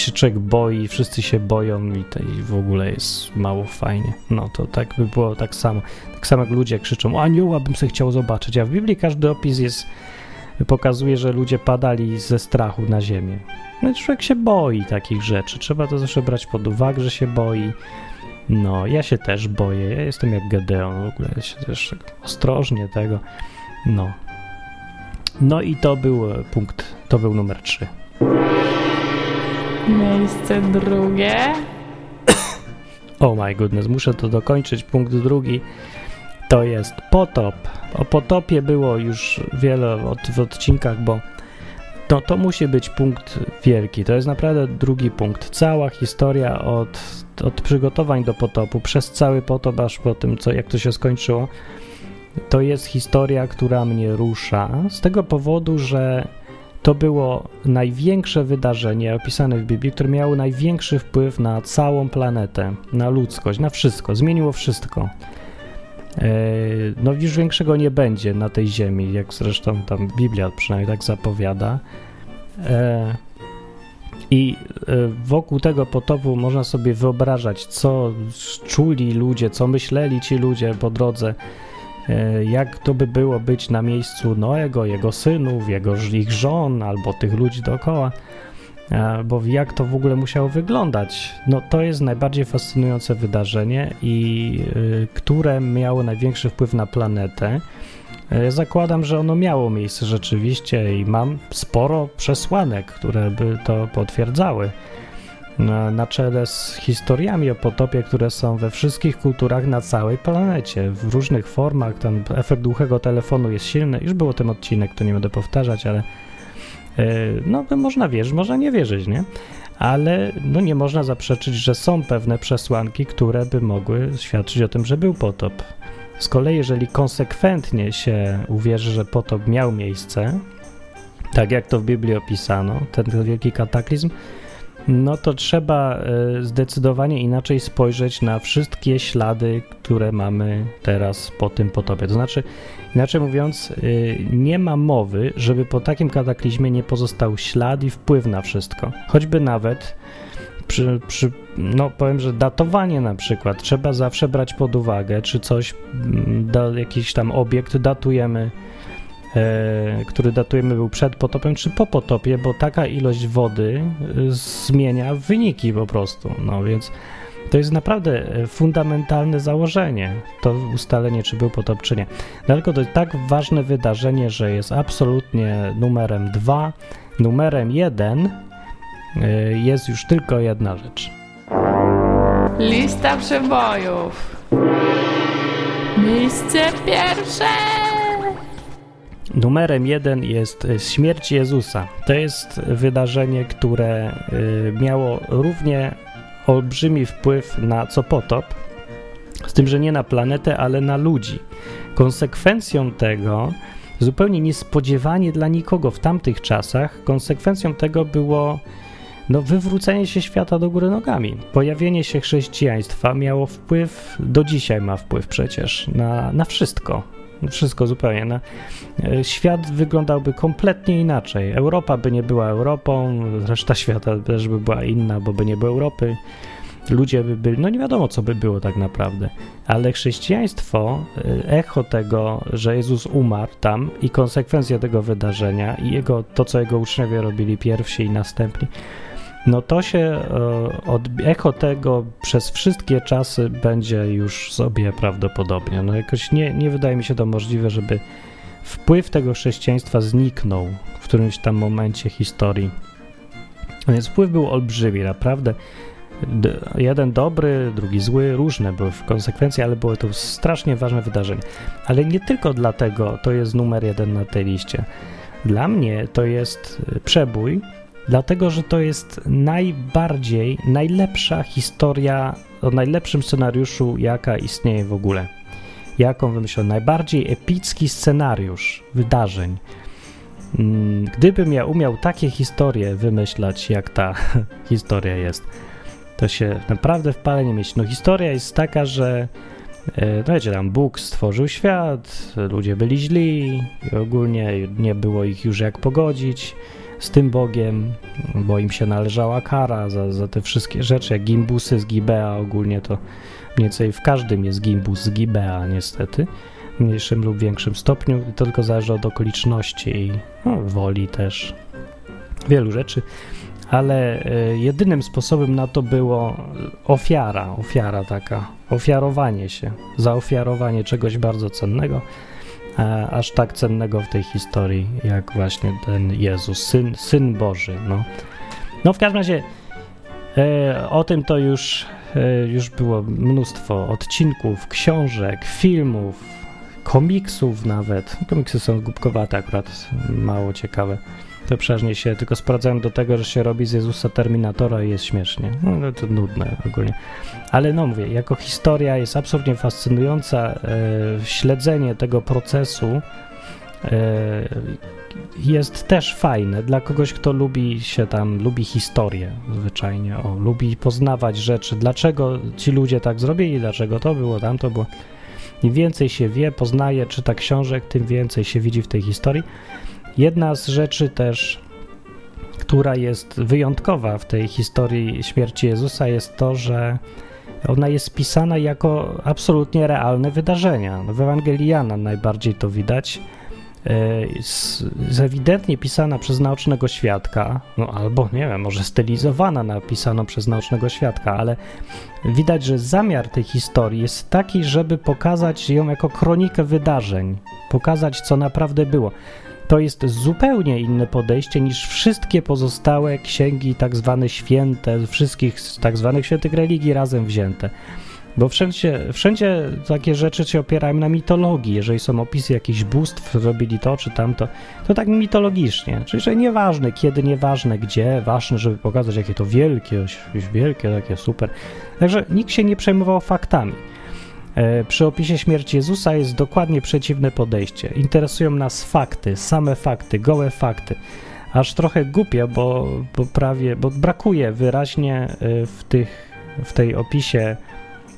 się człowiek boi, wszyscy się boją i, to, i w ogóle jest mało fajnie. No to tak by było tak samo. Tak samo jak ludzie krzyczą, anioła bym sobie chciał zobaczyć, a w Biblii każdy opis jest, pokazuje, że ludzie padali ze strachu na ziemię. No człowiek się boi takich rzeczy, trzeba to zawsze brać pod uwagę, że się boi. No, ja się też boję, ja jestem jak Gedeon, w ogóle ja się też ostrożnie tego, no. No i to był punkt, to był numer 3. Miejsce drugie. Oh my goodness, muszę to dokończyć. Punkt drugi to jest potop. O potopie było już wiele od, w odcinkach, bo to, to musi być punkt wielki. To jest naprawdę drugi punkt. Cała historia od, od przygotowań do potopu, przez cały potop, aż po tym, co, jak to się skończyło, to jest historia, która mnie rusza. Z tego powodu, że to było największe wydarzenie opisane w Biblii, które miało największy wpływ na całą planetę, na ludzkość, na wszystko. Zmieniło wszystko. E, no już większego nie będzie na tej ziemi, jak zresztą tam Biblia przynajmniej tak zapowiada. E, I e, wokół tego potopu można sobie wyobrażać, co czuli ludzie, co myśleli ci ludzie po drodze jak to by było być na miejscu Noego, jego synów, jego, ich żon albo tych ludzi dookoła, e, bo jak to w ogóle musiało wyglądać. No to jest najbardziej fascynujące wydarzenie i y, które miało największy wpływ na planetę. Zakładam, że ono miało miejsce rzeczywiście i mam sporo przesłanek, które by to potwierdzały na, czele z historiami o potopie, które są we wszystkich kulturach na całej planecie, w różnych formach. Ten efekt głuchego telefonu jest silny. Już było ten odcinek, to nie będę powtarzać, ale yy, no można wierzyć, można nie wierzyć, nie? Ale no nie można zaprzeczyć, że są pewne przesłanki, które by mogły świadczyć o tym, że był potop. Z kolei, jeżeli konsekwentnie się uwierzy, że potop miał miejsce, tak jak to w Biblii opisano, ten wielki kataklizm, no to trzeba e, zdecydowanie inaczej spojrzeć na wszystkie ślady, które mamy teraz po tym potopie. To znaczy, inaczej mówiąc, e, nie ma mowy, żeby po takim kataklizmie nie pozostał ślad i wpływ na wszystko. Choćby nawet przy, przy, no powiem, że datowanie na przykład trzeba zawsze brać pod uwagę, czy coś, da, jakiś tam obiekt datujemy który datujemy był przed potopem czy po potopie, bo taka ilość wody e, zmienia wyniki po prostu. No więc to jest naprawdę e, fundamentalne założenie, to ustalenie, czy był potop, czy nie. Tylko to jest tak ważne wydarzenie, że jest absolutnie numerem dwa. Numerem jeden jest już tylko jedna rzecz. Lista przebojów. Miejsce pierwsze. Numerem jeden jest e, śmierć Jezusa. To jest wydarzenie, które e, miało równie olbrzymi wpływ na co potop, z tym, że nie na planetę, ale na ludzi. Konsekwencją tego, zupełnie niespodziewanie dla nikogo w tamtych czasach, konsekwencją tego było no, wywrócenie się świata do góry nogami. Pojawienie się chrześcijaństwa miało wpływ, do dzisiaj ma wpływ przecież, na, na wszystko wszystko zupełnie. No. E, świat wyglądałby kompletnie inaczej. Europa by nie była Europą, reszta świata też by była inna, bo by nie było Europy. Ludzie by byli, no nie wiadomo, co by było tak naprawdę. Ale chrześcijaństwo, e, echo tego, że Jezus umarł tam i konsekwencja tego wydarzenia i jego, to, co jego uczniowie robili pierwsi i następni, no to się e, od echo tego przez wszystkie czasy będzie już sobie prawdopodobnie. No jakoś nie, nie wydaje mi się to możliwe, żeby wpływ tego chrześcijaństwa zniknął w którymś tam momencie historii. Więc wpływ był olbrzymi, naprawdę. Jeden dobry, drugi zły, różne były w konsekwencji, ale było to strasznie ważne wydarzenie. Ale nie tylko dlatego to jest numer jeden na tej liście. Dla mnie to jest przebój, dlatego że to jest najbardziej, najlepsza historia o najlepszym scenariuszu, jaka istnieje w ogóle. Jaką wymyślono? Najbardziej epicki scenariusz wydarzeń. Mm, Gdybym ja umiał takie historie wymyślać, jak ta historia jest, to się naprawdę w pale nie mieści. No historia jest taka, że no wiecie, tam Bóg stworzył świat, ludzie byli źli i ogólnie nie było ich już jak pogodzić z tym Bogiem, bo im się należała kara za, za te wszystkie rzeczy, jak gimbusy z Gibea ogólnie to mniej więcej w każdym jest gimbus z Gibea niestety, w mniejszym lub większym stopniu, to tylko zależy od okoliczności i no, woli też, wielu rzeczy, ale e, jedynym sposobem na to było ofiara, ofiara taka, ofiarowanie się, zaofiarowanie czegoś bardzo cennego, aż tak cennego w tej historii, jak właśnie ten Jezus, Syn, Syn Boży. No, no w każdym razie e, o tym to już, e, już było mnóstwo odcinków, książek, filmów, komiksów nawet. Komiksy są głupkowate akurat, mało ciekawe. To przeważnie się tylko sprawdzają do tego, że się robi z Jezusa Terminatora i jest śmiesznie. No no to nudne ogólnie. Ale no mówię, jako historia jest absolutnie fascynująca. E, śledzenie tego procesu e, jest też fajne dla kogoś, kto lubi się tam, lubi historię zwyczajnie, o, lubi poznawać rzeczy, dlaczego ci ludzie tak zrobili, dlaczego to było, tamto było. Im więcej się wie, poznaje, czyta książek, tym więcej się widzi w tej historii. Jedna z rzeczy też, która jest wyjątkowa w tej historii śmierci Jezusa, jest to, że ona jest pisana jako absolutnie realne wydarzenia. No, W Ewangelii Jana najbardziej to widać. Jest ewidentnie pisana przez naocznego świadka, no albo nie wiem, może stylizowana, napisana przez naocznego świadka, ale widać, że zamiar tej historii jest taki, żeby pokazać ją jako kronikę wydarzeń, pokazać, co naprawdę było. To jest zupełnie inne podejście niż wszystkie pozostałe księgi, tak zwane święte, wszystkich tak zwanych świętych religii razem wzięte. Bo wszędzie, wszędzie takie rzeczy się opierają na mitologii. Jeżeli są opisy jakichś bóstw, robili to czy tamto, to tak mitologicznie. Czyli, że nieważne kiedy, nieważne gdzie, ważne, żeby pokazać, jakie to wielkie, wielkie, takie super. Także nikt się nie przejmował faktami. E, Przy opisie śmierci Jezusa jest dokładnie przeciwne podejście. Interesują nas fakty, same fakty, gołe fakty. Aż trochę głupie, bo, bo prawie, bo brakuje wyraźnie e, w, tych, w tej opisie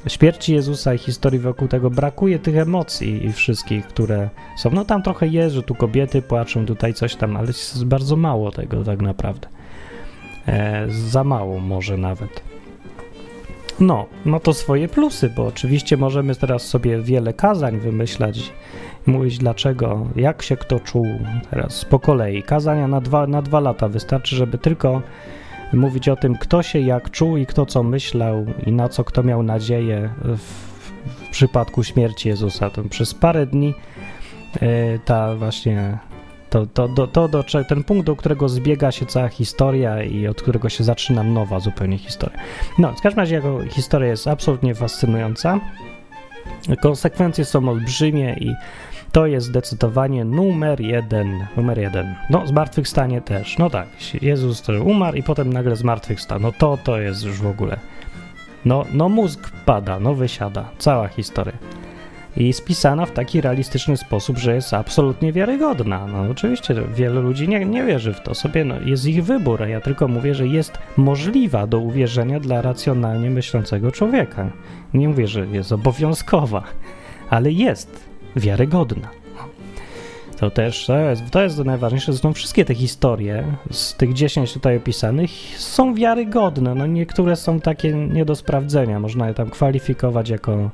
śmierci Jezusa i historii wokół tego, brakuje tych emocji i wszystkich, które są. No tam trochę jest, że tu kobiety płaczą, tutaj coś tam, ale jest bardzo mało tego tak naprawdę. E, za mało może nawet. No, ma to swoje plusy, bo oczywiście możemy teraz sobie wiele kazań wymyślać, mówić dlaczego, jak się kto czuł teraz po kolei. Kazania na dwa, na dwa lata wystarczy, żeby tylko mówić o tym, kto się jak czuł i kto co myślał i na co kto miał nadzieję w, w przypadku śmierci Jezusa. To przez parę dni e, ta właśnie to, to, to, to do, ten punkt, do którego zbiega się cała historia i od którego się zaczyna nowa zupełnie historia. No, w każdym razie jako historia jest absolutnie fascynująca. Konsekwencje są olbrzymie i to jest zdecydowanie numer jeden. Numer jeden. No, zmartwychwstanie też. No tak, Jezus umarł i potem nagle zmartwychwstał. No to, to jest już w ogóle. No, no mózg pada, no wysiada. Cała historia. I spisana w taki realistyczny sposób, że jest absolutnie wiarygodna. No oczywiście wielu ludzi nie, nie wierzy w to sobie, no, jest ich wybór, a ja tylko mówię, że jest możliwa do uwierzenia dla racjonalnie myślącego człowieka. Nie mówię, że jest obowiązkowa, ale jest wiarygodna. To też to jest, to jest najważniejsze. Zresztą wszystkie te historie z tych 10 tutaj opisanych są wiarygodne. No niektóre są takie nie do sprawdzenia. Można je tam kwalifikować jako.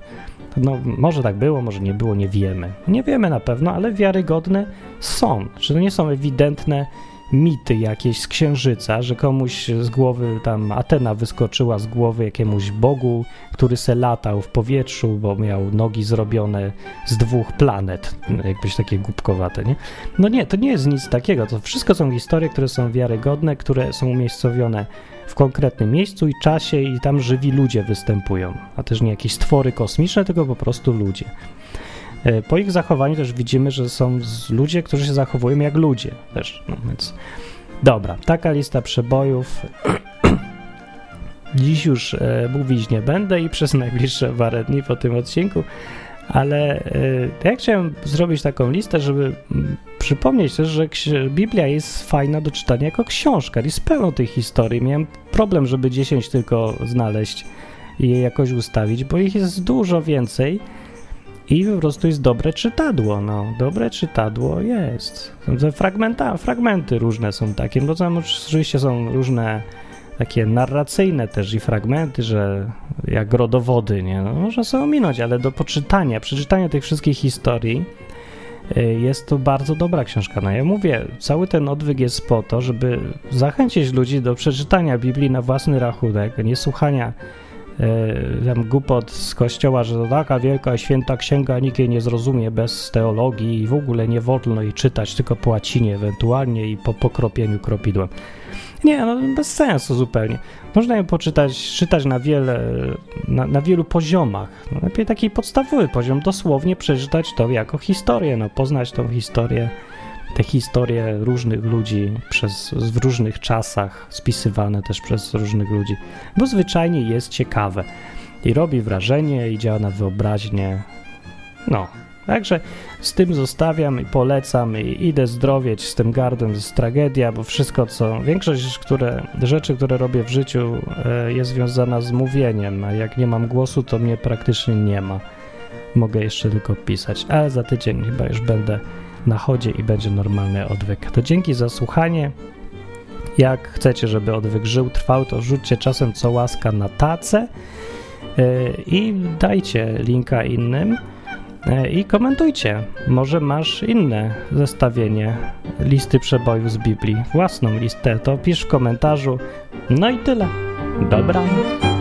No, może tak było, może nie było, nie wiemy. Nie wiemy na pewno, ale wiarygodne są. Czy to nie są ewidentne mity jakieś z księżyca, że komuś z głowy tam Atena wyskoczyła z głowy jakiemuś bogu, który se latał w powietrzu, bo miał nogi zrobione z dwóch planet, jakbyś takie głupkowate, nie? No nie, to nie jest nic takiego, to wszystko są historie, które są wiarygodne, które są umiejscowione w konkretnym miejscu i czasie i tam żywi ludzie występują, a też nie jakieś stwory kosmiczne, tylko po prostu ludzie. E, Po ich zachowaniu też widzimy, że są ludzie, którzy się zachowują jak ludzie też, no więc dobra, taka lista przebojów dziś już e, mówić nie będę i przez najbliższe parę dni po tym odcinku, ale e, ja chciałem zrobić taką listę, żeby mm, przypomnieć też, że Biblia jest fajna do czytania jako książka. Jest pełno tych historii. Miałem problem, żeby 10 tylko znaleźć i je jakoś ustawić, bo ich jest dużo więcej i po prostu jest dobre czytadło. No, dobre czytadło jest. Fragmenta, fragmenty różne są takie, bo tam oczywiście są różne takie narracyjne też i fragmenty, że jak rodowody, nie? No, można sobie ominąć, ale do poczytania, przeczytania tych wszystkich historii y, jest to bardzo dobra książka. No ja mówię, cały ten odwyk jest po to, żeby zachęcić ludzi do przeczytania Biblii na własny rachunek, nie słuchania y, tam głupot z kościoła, że taka wielka święta księga, nikt jej nie zrozumie bez teologii i w ogóle nie wolno jej czytać, tylko po łacinie ewentualnie i po pokropieniu kropidłem. Nie, no bez sensu zupełnie. Można ją poczytać, czytać na wiele, na, na wielu poziomach. No, lepiej taki podstawowy poziom, dosłownie przeczytać to jako historię, no poznać tą historię, te historie różnych ludzi przez, w różnych czasach, spisywane też przez różnych ludzi, bo zwyczajnie jest ciekawe i robi wrażenie i działa na wyobraźnię. No, Także z tym zostawiam i polecam i idę zdrowieć z tym gardem, z tragedia, bo wszystko co, większość które, rzeczy, które robię w życiu e, jest związana z mówieniem, a jak nie mam głosu, to mnie praktycznie nie ma. Mogę jeszcze tylko pisać, ale za tydzień chyba już będę na chodzie i będzie normalny odwyk. To dzięki za słuchanie. Jak chcecie, żeby odwyk żył, trwał, to rzućcie czasem co łaska na tacę e, i dajcie linka innym. E, i komentujcie. Może masz inne zestawienie listy przebojów z Biblii, własną listę, to pisz w komentarzu. No i tyle. Dobranoc.